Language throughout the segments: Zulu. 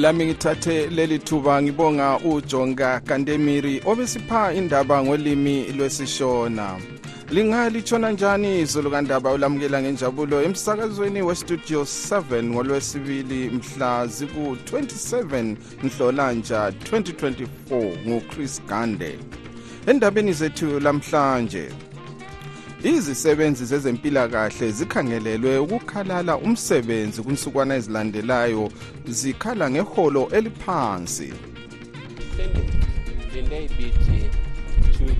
lami ngithathe leli thuba ngibonga ujonga kantemiri obesipha indaba ngolimi lwesishona. Lingalitshona njani izulu kandaba? Ulamukela ngenjabulo emsakazweni westudio 7 ngolwesibili mhla ziku-27 nhlolanja 2024 nguchris gande. Endabeni zethu lamhlanje izisebenzi zezempilakahle zikhangelelwe ukukhalala umsebenzi kwinsukwana ezilandelayo zikhala ngeholo eliphansi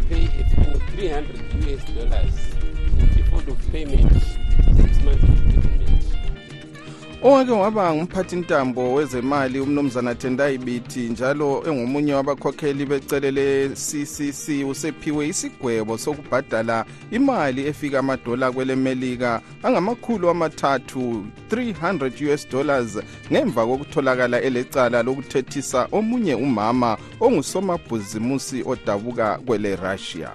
pay through 300 US dollars default of payment six months. Owake waba ngumphathintambo wezemali umnumzana tendai biti njalo engomunye wabakhokheli becele le-ccc usephiwe isigwebo sokubhadala imali efika amadola kwelemelika angamakhulu amathathu 300 us dollars ngemva kokutholakala elecala lokuthethisa omunye umama ongusomabhizimusi odabuka kwele-russia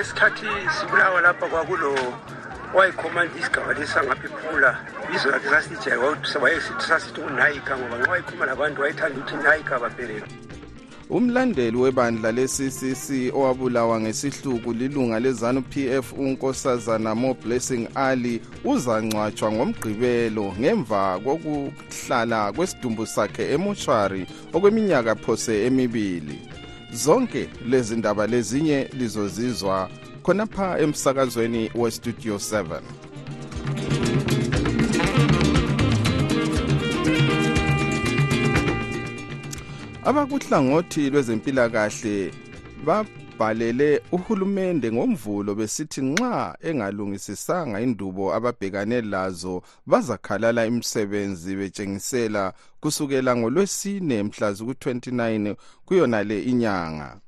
esikhathi sibulawa lapha kwakulo wayikhomanda isigaba lesangaphifula bizo lakhe sasijayele wayesithi sasithi unayika ngoba nxa wayikhuluma labantu wayethanda ukuthi nayika baphelele umlandeli webandla le-ccc owabulawa ngesihluku lilunga lezanu pf unkosazana mo blessing ali uzangcwatshwa ngomgqibelo ngemva kokuhlala kwesidumbu sakhe emoshwari okweminyaka phose emibili. Zonke lezi ndaba lezinye lizozizwa khonapha emsakazweni westudio 7 abakuhlangothi lwezempilakahle babhalele uhulumende ngomvulo besithi nxa engalungisisanga indubo ababhekane lazo bazakhalala imisebenzi betshengisela kusukela ngolwesine mhla ziku-29 kuyonale inyanga.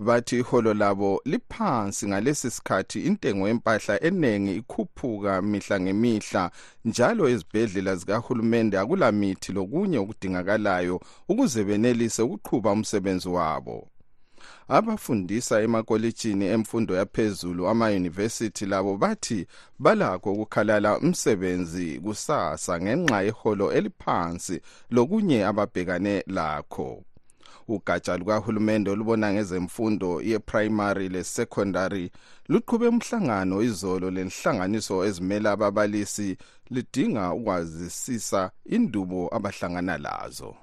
Bathi iholo labo liphansi ngalesi sikhathi intengo yempahla eningi ikhuphuka mihla ngemihla njalo ezibhedlela zikahulumende akulamithi lokunye okudingakalayo ukuze benelise ukuqhuba umsebenzi wabo. Abafundisa emakolitshini emfundo yaphezulu amayunivesithi labo bathi balakho ukukhalala umsebenzi kusasa ngenxa yeholo eliphansi lokunye ababhekane lakho ugatsha lukahulumende olubona ngezemfundo ye-primary le-secondary luqhube umhlangano izolo lenhlanganiso ezimela ababalisi lidinga ukwazisisa indubo abahlangana lazo.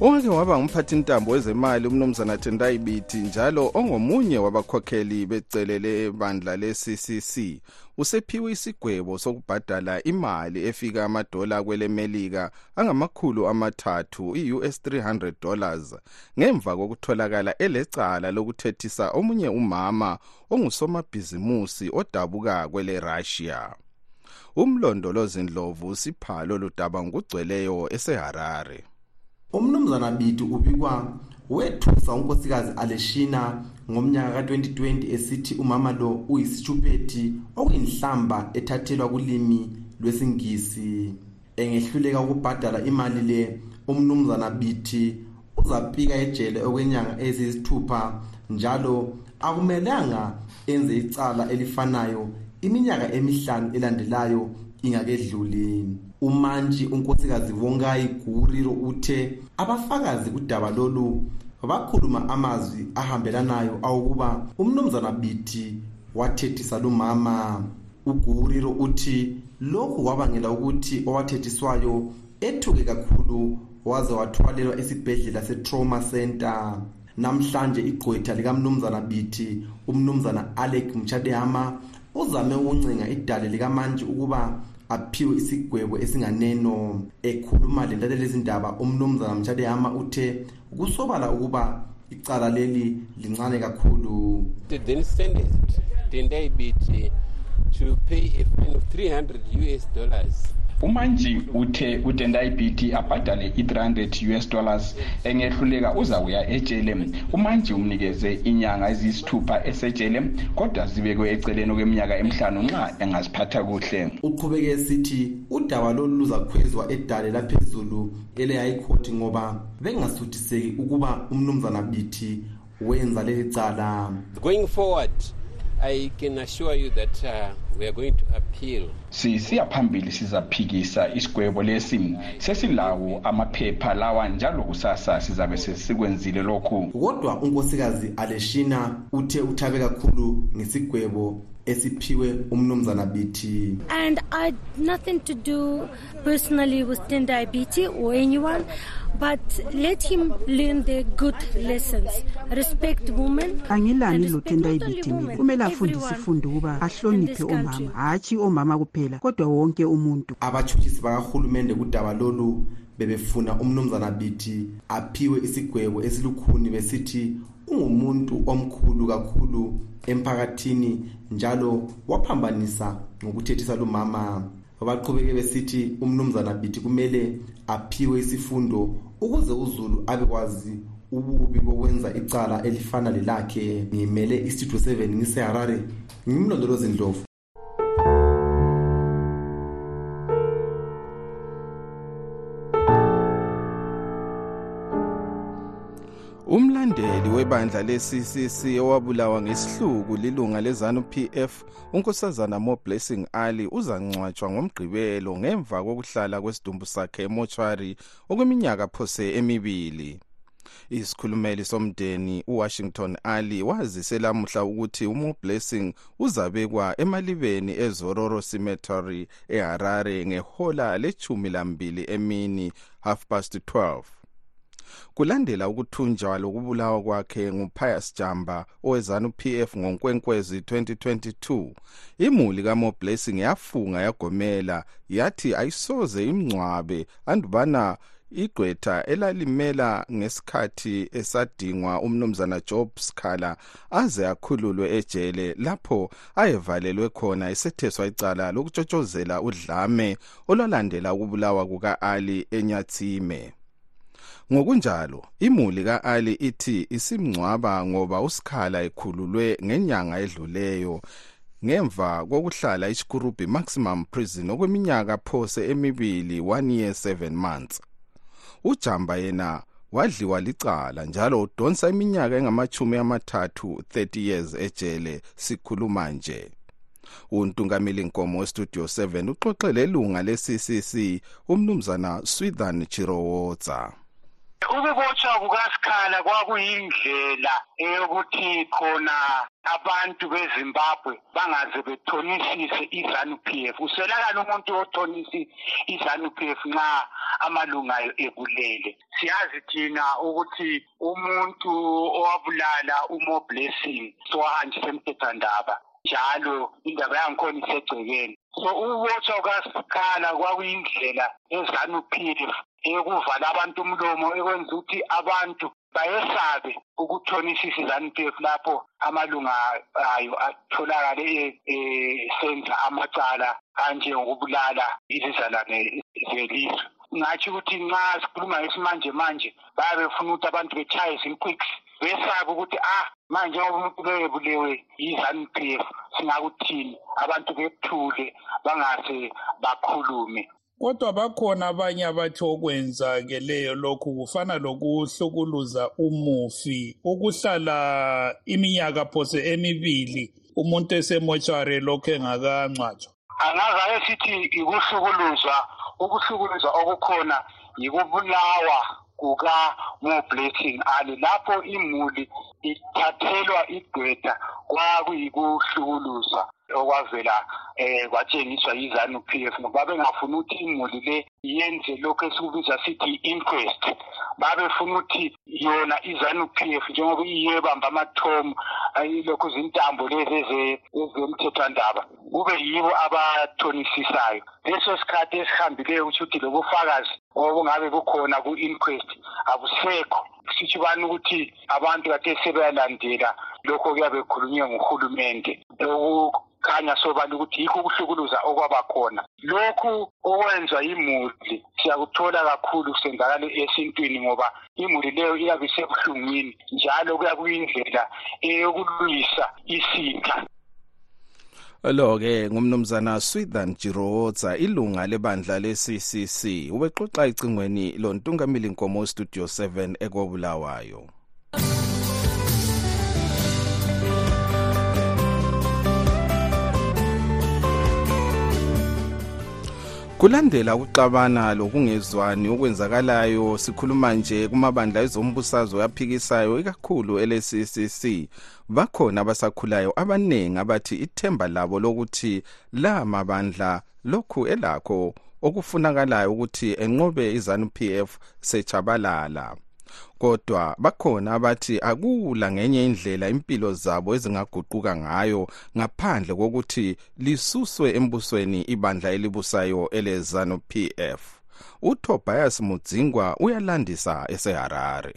Owake waba ngumphathintambo wezemali umnumzana tendai biti njalo ongomunye wabakhokheli becele lebandla le-ccc usephiwe isigwebo sokubhadala imali efika amadola kwelemelika angamakhulu amathathu i-us 300 dollars ngemva kokutholakala elecala lokuthethisa omunye umama ongusomabhizimusi odabuka kwele-russia. Umlondolozi ndlovu usipha lolu daba ngokugcweleyo eseharare. Umnumzana biti ubikwa wethusa unkosikazi aleshina ngomnyaka ka-2020 esithi umama lo uyisitshuphethi okuyinhlamba ethathelwa kulimi lwesingisi. Engehluleka ukubhadala imali le umnumzana bithi uzapika ejele okwenyanga eziyisithupha njalo akumelanga enze icala elifanayo iminyaka emihlanu elandelayo ingakedluli. Umantshi unkosikazi vongayi guriro uthe abafakazi kudaba lolu bakhuluma amazwi ahambelanayo awokuba umnumzana bithi wathethisa lumama. Uguriro uthi lokhu kwabangela ukuthi owathethiswayo ethuke kakhulu waze wathwalelwa esibhedlela se-trauma center. Namhlanje igqwetha likamnumzana bithi umnumzana alek mchadehama uzame ukuncenga idale likamantshi ukuba aphiwe isigwebo esinganeno ekhuluma lentate lezindaba umnumzana mchadehama uthe kusobala ukuba icala leli lincane kakhulu. Then sentenced Tendai Biti to pay a fine of 300 US dollars umanji uthe utendayibhiti abhadale i-300 us dollars engehluleka uzakuya ejele. Umanji umnikeze inyanga eziyisithupha esetshele kodwa zibekwe eceleni kweminyaka emihlanu nxa engaziphatha kuhle. Uqhubeke esithi udaba lolu luzakhwezwa edale laphezulu ele-high court ngoba bengasuthiseki ukuba umnumzana bithi wenza leli cala. Going forward i can assure you that uh, we are going to appeal. Sisiya phambili sizaphikisa isigwebo lesi. Sesilawo amaphepha lawa njalo kusasa sizabe sesikwenzile lokhu. Kodwa unkosikazi aleshina uthe uthabe kakhulu ngesigwebo esiphiwe umnumzana bithi and i had nothing to do personally with tendai bt or anyone but let him learn the good lessons. Respect women. Angilani lotendai bt mina kumele afundise ifundo ukuba ahloniphe omama hatshi omama kuphela kodwa wonke umuntu. Abatshutshisi bakahulumende kudaba lolu bebefuna umnumzana bithi aphiwe isigwebo esilukhuni besithi ungumuntu omkhulu kakhulu emphakathini njalo waphambanisa ngokuthethisa lumama. Baqhubeke besithi umnumzana bithi kumele aphiwe isifundo ukuze uzulu abekwazi ububi bokwenza icala elifana lelakhe. Ngimele istudio 7 ngiseharare ngimlondolozi ndlovu umlandeli webandla le-ccc owabulawa ngesihluku lilunga lezanu-pf unkosazana mo blessing ali uzangcwatshwa ngomgqibelo ngemva kokuhlala kwesidumbu sakhe emochwari okweminyaka phose emibili. Isikhulumeli somndeni uwashington ali wazise lamuhla ukuthi umo blessing uzabekwa emalibeni ezororo cemetery eharare ngehola lechumi lambili emini half past 12 kulandela ukuthunjwa lokubulawa kwakhe ngupius jamba owezanu pf ngonkwenkwezi 2022 imuli kamo blessing yafunga yagomela yathi ayisoze imngcwabe andubana igqwetha elalimela ngesikhathi esadingwa umnumzana job scala aze akhululwe ejele lapho ayevalelwe khona esetheswa icala lokutshotshozela udlame olwalandela ukubulawa kuka-ali enyathime. Ngokunjalo imuli ka-ali ithi isimngcwaba ngoba usikhala ekhululwe ngenyanga edluleyo. Ngemva kokuhlala isikurubi maximum prison okweminyaka phose emibili 1 year 7 months. Ujamba yena wadliwa licala njalo udonsa iminyaka engamachumi amathathu 30 years ejele sikhuluma nje. Untungameli nkomo westudio 7 uxoxe lelunga le-ccc umnumzana swithan chirowotsa ukubotshwa kukasikhala kwakuyindlela eyokuthi khona abantu bezimbabwe bangaze bethonisise izanu-p f uswelakala umuntu othonisa izanu-p f nxa amalunga ebulele. Siyazi thina ukuthi umuntu owabulala umo blessing sowahanjisa emthethwandaba njalo indaba yangikhona isegcekeni. So ukubotshwa kukasikhala kwakuyindlela ezanu-p f eyokuvala abantu umlomo ekwenza ukuthi abantu bayesabe ukuthonisisa izanu-p f lapho amalunga ayo atholakale esenza amacala anjengokubulala izizalwane zelizwe. Ngatsho ukuthi nxa sikhuluma ngesimanje manje bayabe befuna ukuthi abantu betshaye zinquicks besabe ukuthi ah manje ngoba umuntu beyebulewe yi-zanu-p f singakuthini? Abantu bethule bangase bakhulume. Kodwa bakhona abanye abathi okwenzakeleyo lokhu kufana lokuhlukuluza umufi ukuhlala iminyaka phose emibili umuntu esemotshwari lokhu engakangcwatshwa. Angazake sithi ikuhlukuluzwa ukuhlukuluzwa okukhona yikubulawa kuka-mo blessing. Ali lapho imuli ithathelwa igqwetha kwakuyikuhlukuluzwa okwavela eh kwatshengiswa yizanu-p f ngoba bengafuni ukuthi imuli le yenze lokhu esikubiza sithi i-inquest babefuna ukuthi yona izanu-p f njengoba iyebamba amathomu ayilokhu zintambo lezi ezemthethwandaba kube yibo abathonisisisayo leso sikhathi esihambileyo kusho ukuthi lobufakazi obungabe bukhona ku-inquest abusekho sitsho ubani ukuthi abantu kade sebeyalandela. Lokho kuyabe kukhulunywe nguhulumende khanya sobala ukuthi yikho ukuhlukuluza okwabakhona lokhu okwenzwa yimuli. Siyakuthola kakhulu kusenzakala esintwini ngoba imuli leyo iyabe isebuhlungwini. Njalo kuya kuyindlela eyokulwisa isitha lo-ke ngumnumzana swithan jirowotsa ilunga lebandla le-ccc ubexoxa icingweni lontungamili nkomo studio 7 ekobulawayo kulandela ukuxabana lokungezwani okwenzakalayo sikhuluma nje kumabandla ezombusazwe aphikisayo ikakhulu ele-ccc bakhona abasakhulayo abaningi abathi ithemba labo lokuthi la mabandla lokhu elakho okufunakalayo ukuthi enqobe izanu-p f sechabalala kodwa bakhona abathi akula ngenye indlela impilo zabo ezingaguquka ngayo ngaphandle kokuthi lisuswe embusweni ibandla elibusayo elezanu PF uTobias Mudzingwa uyalandisa eseHarare.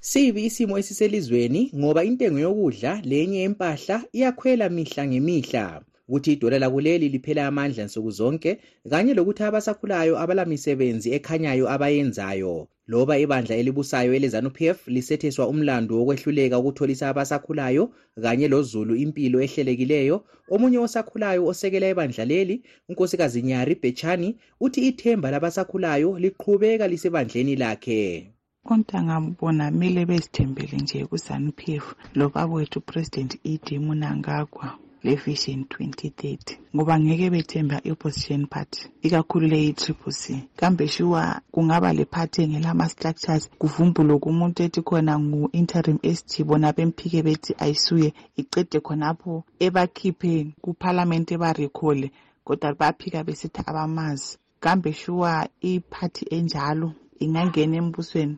Sibi isimo esiselizweni ngoba intengo yokudla lenye empahla iyakhwela mihla ngemihla. Ukuthi idola lakuleli liphela amandla nsuku zonke kanye lokuthi abasakhulayo abalamisebenzi ekhanyayo abayenzayo. Loba ibandla elibusayo elezanu-pf lisetheswa umlando wokwehluleka ukutholisa abasakhulayo kanye lozulu impilo ehlelekileyo. Omunye osakhulayo osekela ibandla leli unkosikazi nyari bechani uthi ithemba labasakhulayo liqhubeka lisebandleni lakhe. Ontanga bona mele bezithembele nje ku-zanu-p f lobabwethu upresident ed munangagwa. Le-vision 2030 ngoba ngeke bethemba i-opposition party ikakhulu leyi-triple c. Kambe shuwa kungaba le party engelama-structures kuvumbulwe kumuntu ethi khona ngu-interim st bona bemphike bethi ayisuye icede khonapho ebakhiphe kuphalamende ebarekhole kodwa baphika besithi abamazi. Kambe shuwa iphathi enjalo ingangena embusweni?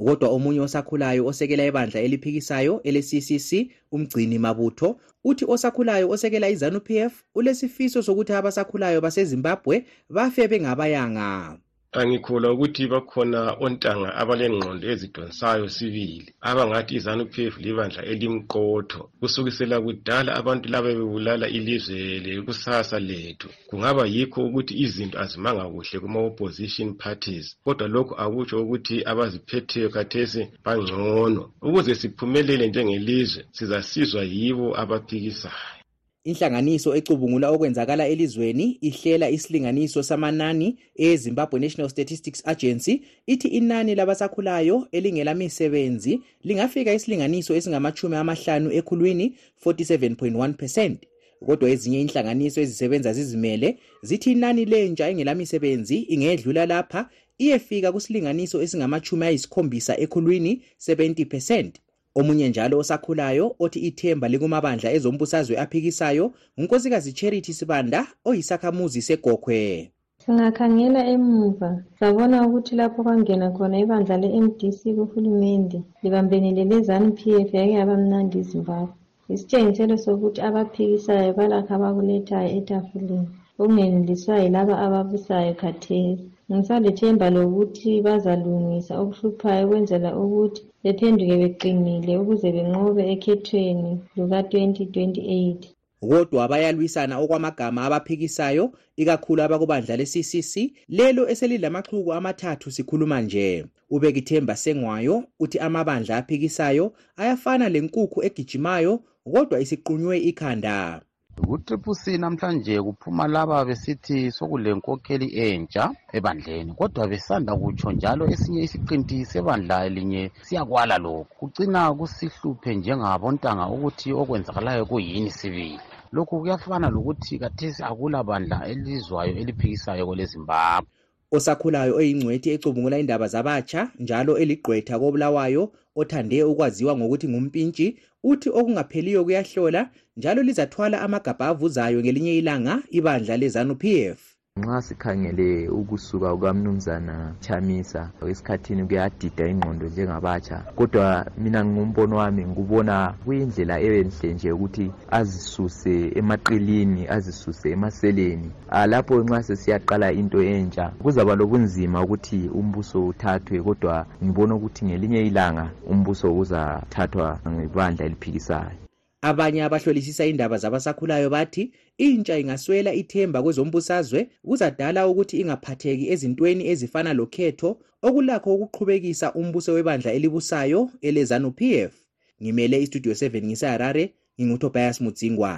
Kodwa omunye osakhulayo osekela ibandla eliphikisayo ele-ccc umgcini mabutho uthi osakhulayo osekela izanu-pf ulesifiso sokuthi abasakhulayo basezimbabwe bafe bengabayanga. Angikholwa ukuthi bakhona ontanga abalengqondo ezidonsayo sibili abangathi izanu-p f libandla elimqotho. Kusukisela kudala abantu laba bebulala ilizwe lekusasa lethu. Kungaba yikho ukuthi izinto azimanga kuhle kuma-opposition parties kodwa lokhu akutsho ukuthi abaziphetheyo khathesi bangcono. Ukuze siphumelele njengelizwe sizasizwa yibo abaphikisayo inhlanganiso ecubungula okwenzakala elizweni ihlela isilinganiso samanani ezimbabwe national statistics agency. Ithi inani labasakhulayo elingelamisebenzi lingafika isilinganiso esingamachumi amahlanu ekhulwini 47.1 percent. Kodwa ezinye inhlanganiso ezisebenza zizimele zithi inani lentsha engelamisebenzi ingedlula lapha iyefika kusilinganiso esingamachumi ayisikhombisa ekhulwini 70 percent. Omunye njalo osakhulayo othi ithemba likumabandla ezombusazwe aphikisayo ngunkosikazi charity sibanda oyisakhamuzi segokhwe. Singakhangela emuva. Sabona ukuthi lapho kwangena khona ibandla le-mdc kuhulumende libambenele lezanu p f yake yaba mnandi izimbabwe. Isitshengiselo sokuthi abaphikisayo balakho abakulethayo etafuleni. Okungeneliswa yilaba ababusayo khathesi. Ngisalethemba lokuthi bazalungisa okuhluphayo ukwenzela ukuthi bephenduke beqinile ukuze benqobe ekhethweni luka-2028 kodwa bayalwisana okwamagama abaphikisayo ikakhulu abakubandla le-ccc lelo eselilamaxhuku amathathu sikhuluma nje. Ubekithemba sengwayo uthi amabandla aphikisayo ayafana lenkukhu egijimayo kodwa isiqunywe ikhanda. Ku-triple namhlanje kuphuma laba besithi sokulenkokheli entsha ebandleni kodwa besanda kutsho njalo esinye isiqinti sebandla linye siyakwala lokhu. Kucina kusihluphe njengabontanga ukuthi okwenzakalayo kuyini sibili. Lokhu kuyafana lokuthi kathesi akula bandla elizwayo eliphikisayo kwelezimbabwe osakhulayo oyingcwethi ecubungula indaba zabatsha njalo eligqwetha kobulawayo othande ukwaziwa ngokuthi ngumpintshi uthi okungapheliyo kuyahlola njalo lizathwala amagabha avuzayo ngelinye ilanga ibandla lezanu-p f. nxa sikhangele ukusuka kukamnumzana chamisa esikhathini kuyadida ingqondo njengabatsha. Kodwa mina ngumbono wami ngikubona kuyindlela enhle nje ukuthi azisuse emaqilini azisuse emaseleni. Lapho nxa sesiyaqala into entsha kuzaba lobunzima ukuthi umbuso uthathwe kodwa ngibona ukuthi ngelinye ilanga umbuso uzathathwa ngebandla eliphikisayo. Abanye abahlolisisa indaba zabasakhulayo bathi intsha ingaswela ithemba kwezombusazwe kuzadala ukuthi ingaphatheki ezintweni ezifana lokhetho okulakho ukuqhubekisa umbuso webandla elibusayo elezanu pf ngimele istudio 7 ngiseharare ngingutobias mudzingwa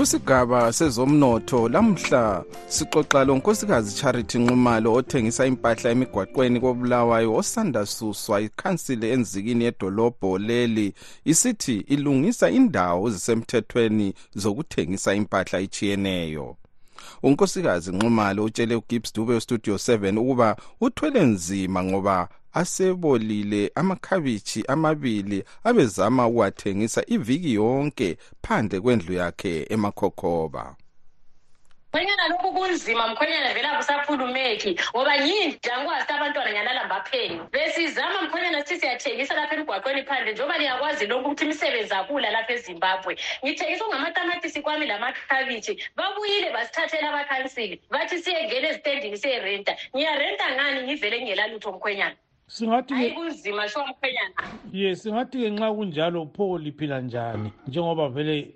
kusigaba sezomnotho lamhla sixoxa lo nkosikazi charity nxumalo othengisa impahla emigwaqweni kobulawayo osanda suswa ikhansile enzikini yedolobho leli. Isithi ilungisa indawo ezisemthethweni zokuthengisa impahla ichiyeneyo unkosikazi nxumalo utshele ugibbs dube westudio 7 ukuba uthwele nzima ngoba asebolile amakhabishi amabili abezama ukuwathengisa iviki yonke phandle kwendlu yakhe emakhokhoba. Mkhwenyana lokhu kunzima mkhwenyana vela akusakhulumeki ngoba yinja ngikwazi abantwana nyalala mbapheni? Besizama mkhwenyana sithi siyathengisa lapha emgwaqweni phandle njengoba niyakwazi lokhu ukuthi imisebenzi akula lapha ezimbabwe. Ngithengisa ongamatamatisi kwami lamakhabishi babuyile basithathela abakhansili bathi siyengena ezitendini siyerenta. Ngiyarenta ngani? Ngivele ngingelalutho mkhwenyana singathi hayi kunzima sho mkhwenyana. Ye singathi-ke nxa kunjalo pho liphila njani? Njengoba vele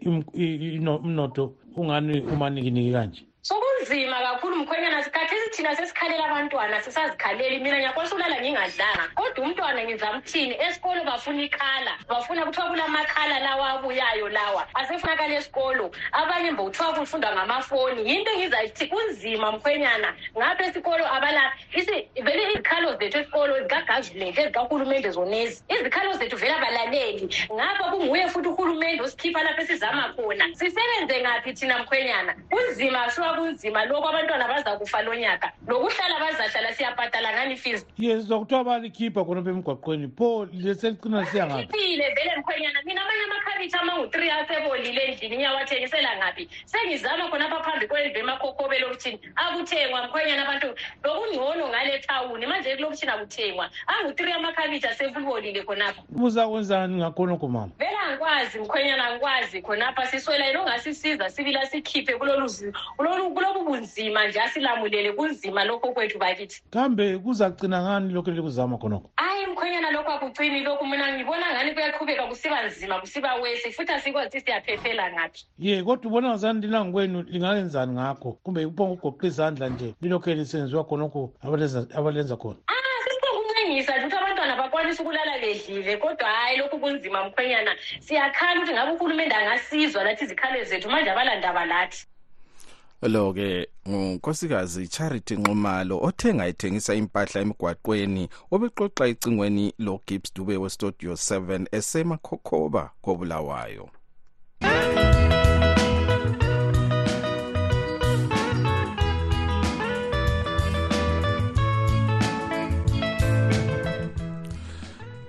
umnotho ungani umanikiniki kanje sokunzima kakhulu mkhwenyana sikhathesi thina sesikhalela abantwana sisazikhaleli. Mina ngiyakwanisa ukulala ngingadlanga kodwa umntwana ngizamthini? Esikolo bafuna ikhala bafuna kuthiwa kulamakhala lawa abuyayo lawa. Asefunakala esikolo. Abanye mbo kuthiwa kufundwa ngamafoni. Yinto engizayithi kunzima mkhwenyana. Ngapha esikolo abala vele izikhalo zethu esikolo zikagavumente ezikahulumende zonezi. Izikhalo zethu vele abalaleli. Ngapha kunguye futhi uhulumende osikhipha lapho esizama khona. Sisebenze ngaphi thina mkhwenyana? Kunzima kunzima. Lokhu abantwana bazakufa lo nyaka lokuhlala bazahlala siyabhadala ngani fees ye sizwa kuthiwa balikhipha khonapha emgwaqweni. Pho leselicina lisiya ngaphi iphile vele mkhwenyana. Mina amanye amakhabithi amangu-three asebolile endlini ngiyawathengisela ngaphi? Sengizama khonapha phambi kwendlu emakhokhobe lokuthini akuthengwa mkhwenyana abantu. Lokungcono ngale thawuni. Manje kulokutshini akuthengwa? Angu-three amakhabithi asebolile khonapha. Uzakwenzani ngakhonokho mama? Vele angikwazi mkhwenyana angikwazi khonapha. Siswela yena ongasisiza sibila sikhiphe kulobu bunzima nje asilamulele kunzima lokho kwethu bakithi. Kambe kuzacina ngani lokhu elikuzama khonokho? Hayi mkhwenyana lokhu akucini lokhu mina ngibona ngani kuyaqhubeka kusiba nzima kusiba wesi futhi asikwazi siyaphephela ngaphi. Ye kodwa ubona ngazani lina ngikwenu lingayenzani ngakho? Kumbe kuphonga ugoqa izandla nje lilokhu lisenziwa khonokho abalenza khona? Ukuncengisa nje ukuthi abantwana bakwanisa ukulala bedlile kodwa hhayi lokhu kunzima mkhwenyana. Siyakhala ukuthi ngabe uhulumende angasizwa lathi izikhalo zethu manje abalandaba lathi lo-ke ngunkosikazi charity nxumalo othenga ethengisa impahla emgwaqweni obeqoqa icingweni logibbs dube westudio 7 esemakhokhoba kobulawayo.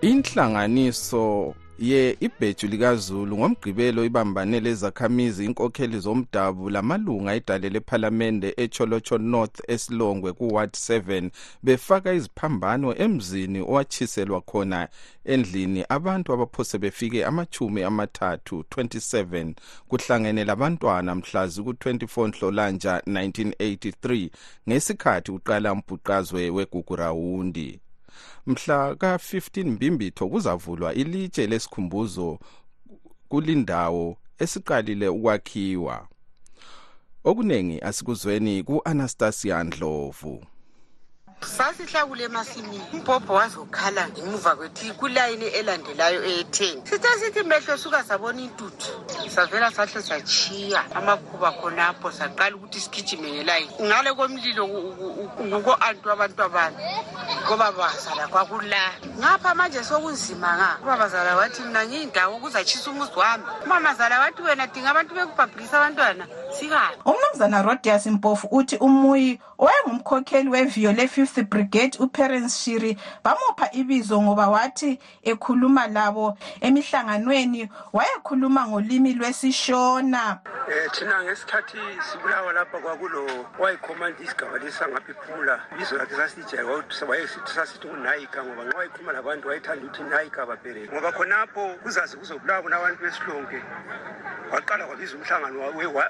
Inhlanganiso ye ibheju likazulu ngomgqibelo ibambane lezakhamizi inkokheli zomdabu lamalunga edale lephalamende echolocho north esilongwe kuward 7 befaka iziphambano emzini owatshiselwa khona endlini abantu abaphose befike amachumi amathathu 27 kuhlangene labantwana mhlazi ku-24 nhlolanja 1983 ngesikhathi uqala umbhuqazwe wegugurawundi mhla ka-15 mbimbitho kuzavulwa ilitshe lesikhumbuzo kulindawo esiqalile ukwakhiwa. Okuningi asikuzweni ku-anastasia ndlovu. Sasihlakule emasimini. Umbhobho wazokhala ngemuva kwethi kulayini elandelayo eyetheni sithe sithi mehlo suka sabona intuthu. Savela sahle sachiya amakhuba khonapho saqala ukuthi sigijime ngelayini. Ngale komlilo nguko-antu abantu abami ngoba bazala kwakula ngapha manje sokunzima nga. Ubabazala wathi mna ngiyindawo kuzatshisa umuzi wami. Umamazala wathi wena dinga abantu bekubhabhilisa abantwana. Sikabi umnumzana rodias mpofu uthi umuyi owayengumkhokheli weviyo le-fifth brigade uperence shiri bamupha ibizo ngoba wathi ekhuluma labo emihlanganweni wayekhuluma ngolimi lwesishona. Um thina ngesikhathi sibulawa lapha kwakulo wayikhomanda isigaba lesangapha iphumula ibizo lakhe sasijaya sasithi unayika ngoba nxa wayikhuluma labantu wayethanda ukuthi nayika babhereke ngoba khonapho kuzaze kuzobulawa bona abantu besilonke waqala kwabiza umhlangano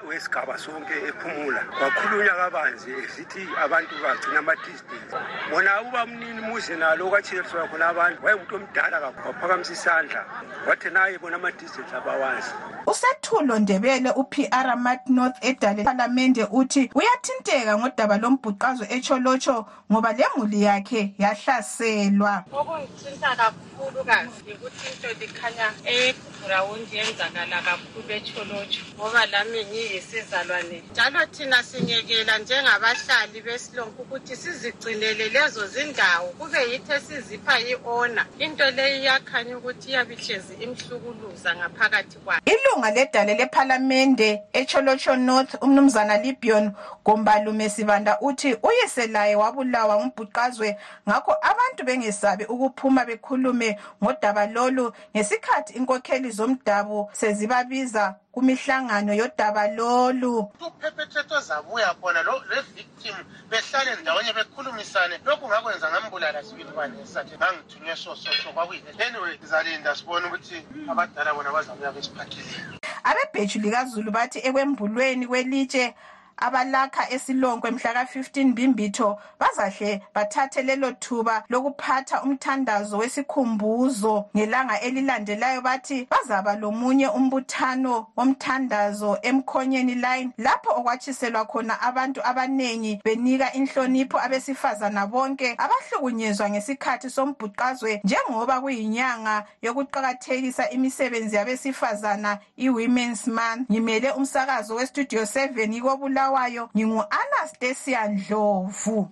wesigaba sonke ephumula. Wakhulunywa kabanzi esithi abantu bagcina ama-distance. Bona uba mnini muze nalo okwatshiyeliswa khona abantu wayengumuntu omdala kakhulu waphakamisa isandla wathi naye bona ama-distance abawazi usethulo ndebele upr mat north edale parliamente uthi uyathinteka ngodaba lombhuqazo etsholotsho ngoba lemuli yakhe yahlaselwa. Okungithinta kakhulukazi yikuthi into likhanya egrawundi yenzakala kakhulu etsholotsho ngoba lami ngiyisizalwane. Njalo thina sinyekela njengabahlali besilonke ukuthi sizigcinele lezo zindawo kube yithi esizipha i-ona into leyi iyakhanya ukuthi iyabe ihlezi imhlukuluza ngaphakathi kwayo ilunga ledale lephalamende etsholotsho north umnumzana libion gombalume sibanda uthi uyise laye wabulawa ngumbhuqazwe. Ngakho abantu bengesabi ukuphuma bekhulume ngodaba lolu. Ngesikhathi inkokheli zomdabu sezibabiza kumihlangano yodaba lolu. Uphephethetho zabuya khona lo- le-victim behlale ndawonye bekhulumisane. Lokhu ngakwenza ngambulala sibili bani ngesathi ngangithunywe so so so kwakuyile anyway sizalinda sibone ukuthi abadala bona bazabuya besiphathile abebheju likazulu bathi ekwembulweni kwelitshe abalakha esilonkwe mhlaka 15 bimbitho bazahle bathathe lelo thuba lokuphatha umthandazo wesikhumbuzo ngelanga elilandelayo bathi bazaba lomunye umbuthano womthandazo emkhonyeni line lapho okwatshiselwa khona abantu abanengi benika inhlonipho abesifazana bonke abahlukunyezwa ngesikhathi sombhuqazwe njengoba kuyinyanga yokuqakathekisa imisebenzi yabesifazana i-women's month. Ngimele umsakazo westudio 7 kobulawayo ngingu-anastasia ndlovu.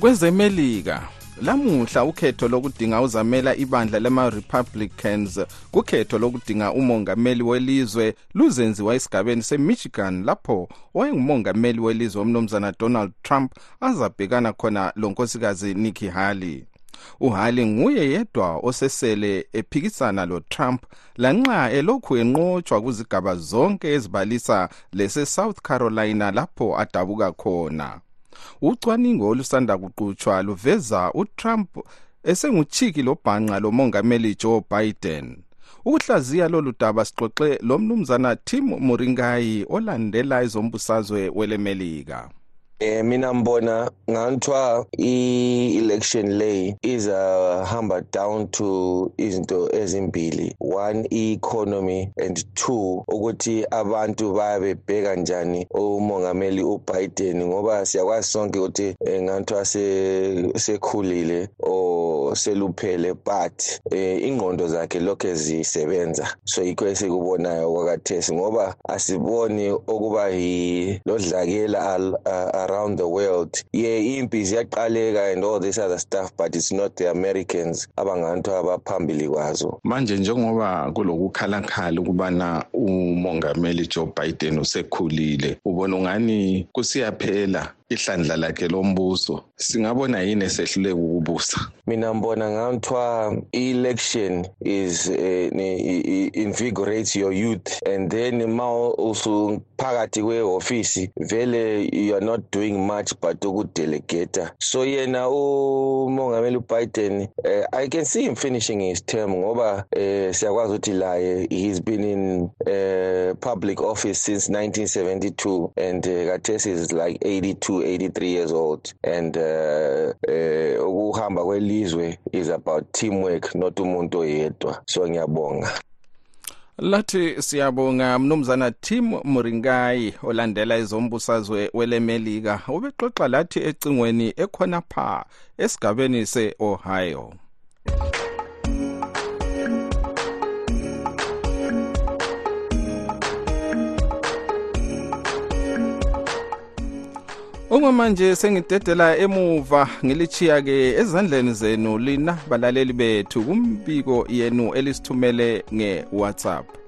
Kwezemelika lamuhla ukhetho lokudinga uzamela ibandla lama-republicans kukhetho lokudinga umongameli welizwe luzenziwa esigabeni semichigan lapho owayengumongameli welizwe umnumzana donald trump azabhekana khona lonkosikazi nicki haley uhali nguye yedwa osesele ephikisana lo-trump lanxa elokhu enqotshwa kuzigaba zonke ezibalisa lese-south carolina lapho adabuka khona. Ucwaningo olusanda kuqutshwa luveza utrump esenguchiki lobhanqa lomongameli joe biden. Ukuhlaziya lolu daba sixoxe lomnumzana tim muringayi olandela ezombusazwe welemelika Eh mina mbona nganthiwa i-election lay izahamba down to izinto ezimbili. One i-economy and two ukuthi abantu bayabebheka njani umongameli uBiden ngoba siyakwazi sonke ukuthi eh, nganthiwa se- sekhulile or seluphele but eh, ingqondo zakhe lokhe zisebenza. So yikho esikubonayo kwakathesi ngoba asiboni okuba yilodlakela al- a- around the world. Ye impi ziyaqaleka and all this other stuff but it's not the americans abangantu abaphambili kwazo. Manje njengoba kulokukhalakhala ukubana umongameli Joe Biden usekhulile ubona ungani kusiyaphela? Ihlandla lakhe lombuso. Singabona yini esehluleka ukubusa? Mina mbona nganthiwa i-election is eh, i- i- invigorates your youth and then ma usuphakathi kwe-ofisi vele you are not doing much but ukudelegata so yena umongameli ubiden eh, i can see him finishing his term ngoba eh, siyakwazi ukuthi laye he's been in eh, public office since 1972 and eh, kathesi is like 82 83 years old. And uh, eh, ukuhamba kwelizwe is about teamwork not umuntu oyedwa. So ngiyabonga. Lathi siyabonga mnumzana tim muringayi olandela ezombusazwe welemelika. Ubexoxa lathi ecingweni ekhona pha esigabeni se-ohio. Okwamanje sengidedela emuva ngilichiya-ke ezandleni zenu lina balaleli bethu kumbiko yenu elisithumele nge-whatsapp.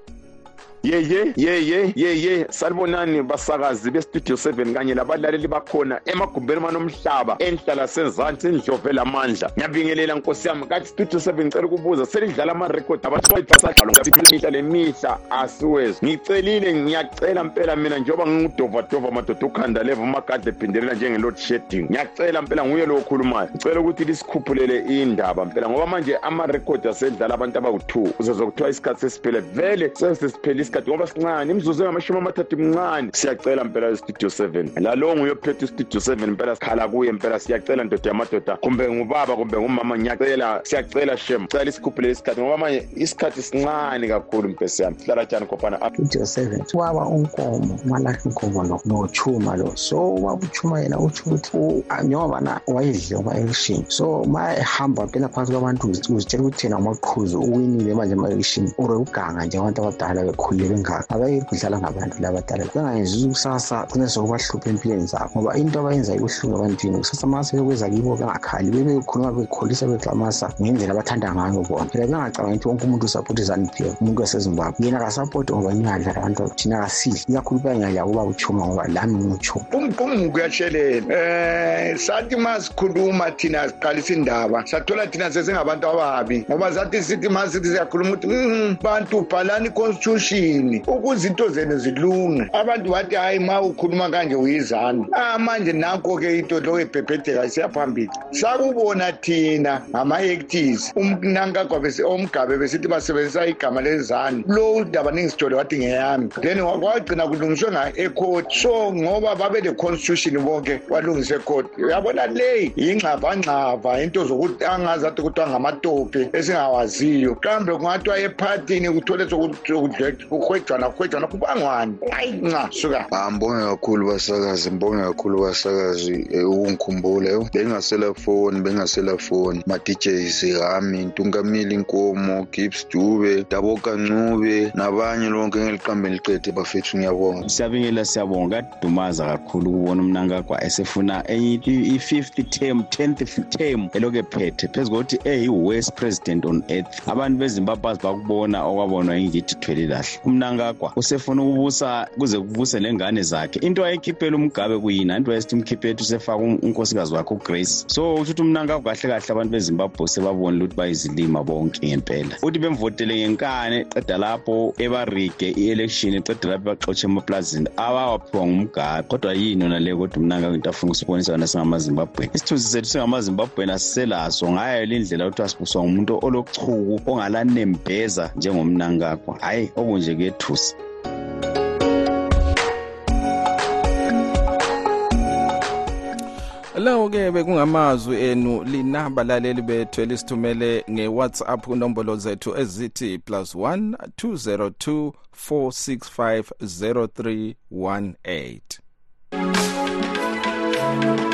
Yeye yeye yeye salibonani basakazi bestudio 7 kanye labalaleli bakhona emagumbeni manomhlaba enhlala senzansi indlove lamandla ngiyabingelela nkosi yami kathi studio 7 ngicela ukubuza selidlala amarekhodi abasadlalwa lemihla asiwezi. Ngicelile ngiyacela mpela mina njengoba ngingudovadova madoda ukhanda leva umakade ephindelela njenge-load shedding. Ngiyacela mpela nguye lo okhulumayo. Ngicela ukuthi lisikhuphulele indaba mpela ngoba manje amarekhodi asedlala abantu abawu-two. Uzezwa kuthiwa isikhathi sesiphele vele sesesiphele isikhathi ngoba sincane imzuzu engamashumi amathathu mncane siyacela mpela seven. Lalo nguye ophethe istudio seven mpela sikhala kuye mpela siyacela ndoda yamadoda kumbe ngubaba kumbe ngumama ngiyacela siyacela shem. Cela isikhathi ngoba manje isikhathi sincane kakhulu mpesi yami. Sihlala njani khopana studio seven. Ubaba unkomo lo nochuma lo. So yena ukuthi uma-election so ma ehamba phakathi kwabantu uzitshela ukuthi yena umaqhuzu uwinile manje or uganga abadala bekhulile bengaka abayeki kudlala ngabantu labadala bengayenzi ukusasa gcine sokubahlupha empilweni zabo ngoba into abayenza ibuhlungu ebantwini. Kusasa ma sebekweza kibo bengakhali bebekhuluma bekholisa beklamasa ngendlela abathanda ngayo bona. Phela bengacabangi ukuthi wonke umuntu usapota izanupf umuntu wasezimbabwe. Yena kasapoti ngoba ningadlala abantu thina kasidli ikakhulu bengaya kuba uchuma ngoba lami ngiuchuma umphumuko kuyatshelela. Um sathi ma sikhuluma thina siqalisa indaba sathola thina sesingabantu ababi. Ngoba sathi sithi ma sithi siyakhuluma ukuthi bantu bhalani i-constitution ukuze into zenu zilunge. Abantu bathi hayi ma ukhuluma kanje uyizana ah manje nanko-ke into lo ebhebhedeka isiyaphambili. Sakubona thina ngama-actis umnankagwa omgabe besithi basebenzisa igama lezani. Lo udaba ningisithole wathi ngeyami. Then kwagcina kulungiswe ecourt so ngoba babe le-constitution bonke walungisa ecourt uyabona le? Yingxavangxava into zokuthi angazi athi kuthiwa ngamatope esingawaziyo. Kambe kungathiwa ephathini kuthole sokuhwejwana kuhwejwana kubangwani hayi nca suka. Ngibonge kakhulu basakazi ngibonge kakhulu basakazi ukungikhumbula yo bengasela foni bengasela foni ma-djs ami ntungamili inkomo gibbs dube daboka ncube nabanye lonke ngeliqambeni liqede bafethu ngiyabonga. Siyabingela siyabonga. Kadumaza kakhulu ukubona umnankagwa esefuna enye i-fifth term tenth term elokhu ephethe. Phezu kokuthi eyi-worst president on earth. Abantu bezimbabwe azi bakubona okwabonwa ingithi thwele lahle umnankagwa usefuna ukubusa kuze kubuse nengane zakhe. Into ayikhiphela umgabe kuyina into ayesithi umkhiphethu usefaka unkosikazi wakhe ugrace. So uthi ukuthi umnankagwa kahle kahle abantu bezimbabwe sebabonile ukuthi bayizilima bonke ngempela. Uthi bemvotele ngenkane qeda lapho ebarige i-election qeda lapho baxotshe emaplazini abawaphiwa ngumgabe kodwa yini yona leyo kodwa umnankagwa into afuna ukusibonisa yona singamazimbabweni isithunzi sethu singamazimbabweni asiselaso ngayo lindlela ukuthi asibuswa ngumuntu olochuku ongalanembeza njengomnankagwa hhayi okunje kuyethusa lawo-ke bekungamazwi enu lina balaleli bethu elisithumele nge-whatsapp kunombolo zethu ezithi plus 1 202 465 0318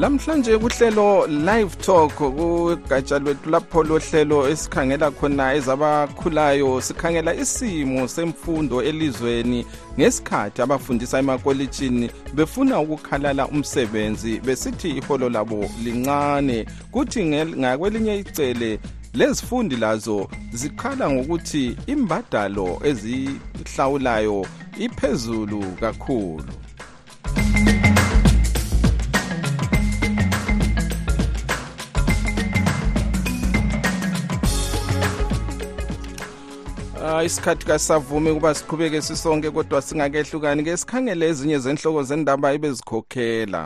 lamhlanje kuhlelo live talk kugatsha lwethu lapho lohlelo esikhangela khona ezabakhulayo sikhangela isimo semfundo elizweni. Ngesikhathi abafundisa emakolitshini befuna ukukhalala umsebenzi besithi iholo labo lincane. Kuthi ngakwelinye icele lezifundi lazo zikhala ngokuthi imbadalo ezihlawulayo iphezulu kakhulu. Isikhathi kasavumi ukuba siqhubeke sisonke kodwa singakehlukani ke sikhangele ezinye zenhloko zendaba ebezikhokhela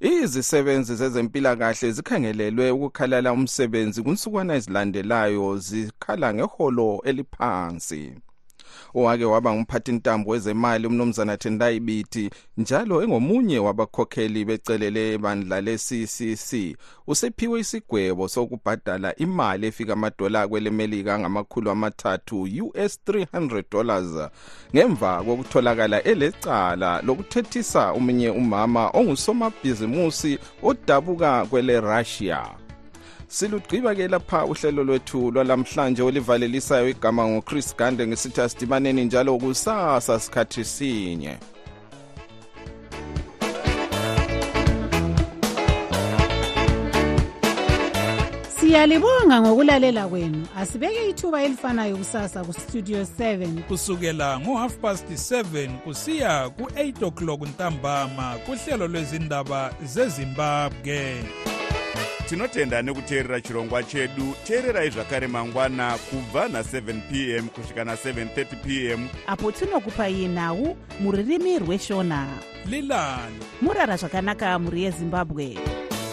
izisebenzi zezempilakahle zikhangelelwe ukukhalala umsebenzi kunsukwana ezilandelayo zikhala ngeholo eliphansi. Owake waba ngumphathintambo wezemali umnumzana tendai biti njalo engomunye wabakhokheli becelele bandla le-ccc usephiwe isigwebo sokubhadala imali efika amadola kwelemelika angamakhulu amathathu us 300 dollars ngemva kokutholakala elecala lokuthethisa omunye umama ongusomabhizimusi odabuka kwele russia silugqiba ke lapha uhlelo lwethu lwalamhlanje olivalelisayo igama ngochris gande ngesithi asidibaneni njalo kusasa sikhathi sinye. Siyalibonga ngokulalela kwenu. Asibeke ithuba elifanayo kusasa kustudio 7 kusukela ngo-half past 7 kusiya ku-8 o'clock ntambama kuhlelo lwezindaba zezimbabwe. Tinotenda nekuteerera chirongwa chedu. Teererai zvakare mangwana kubva na7 p m kusvika na730 p m. Apo tinokupai nhau muririmi rweshona. Lilani. Murara zvakanaka mhuri yezimbabwe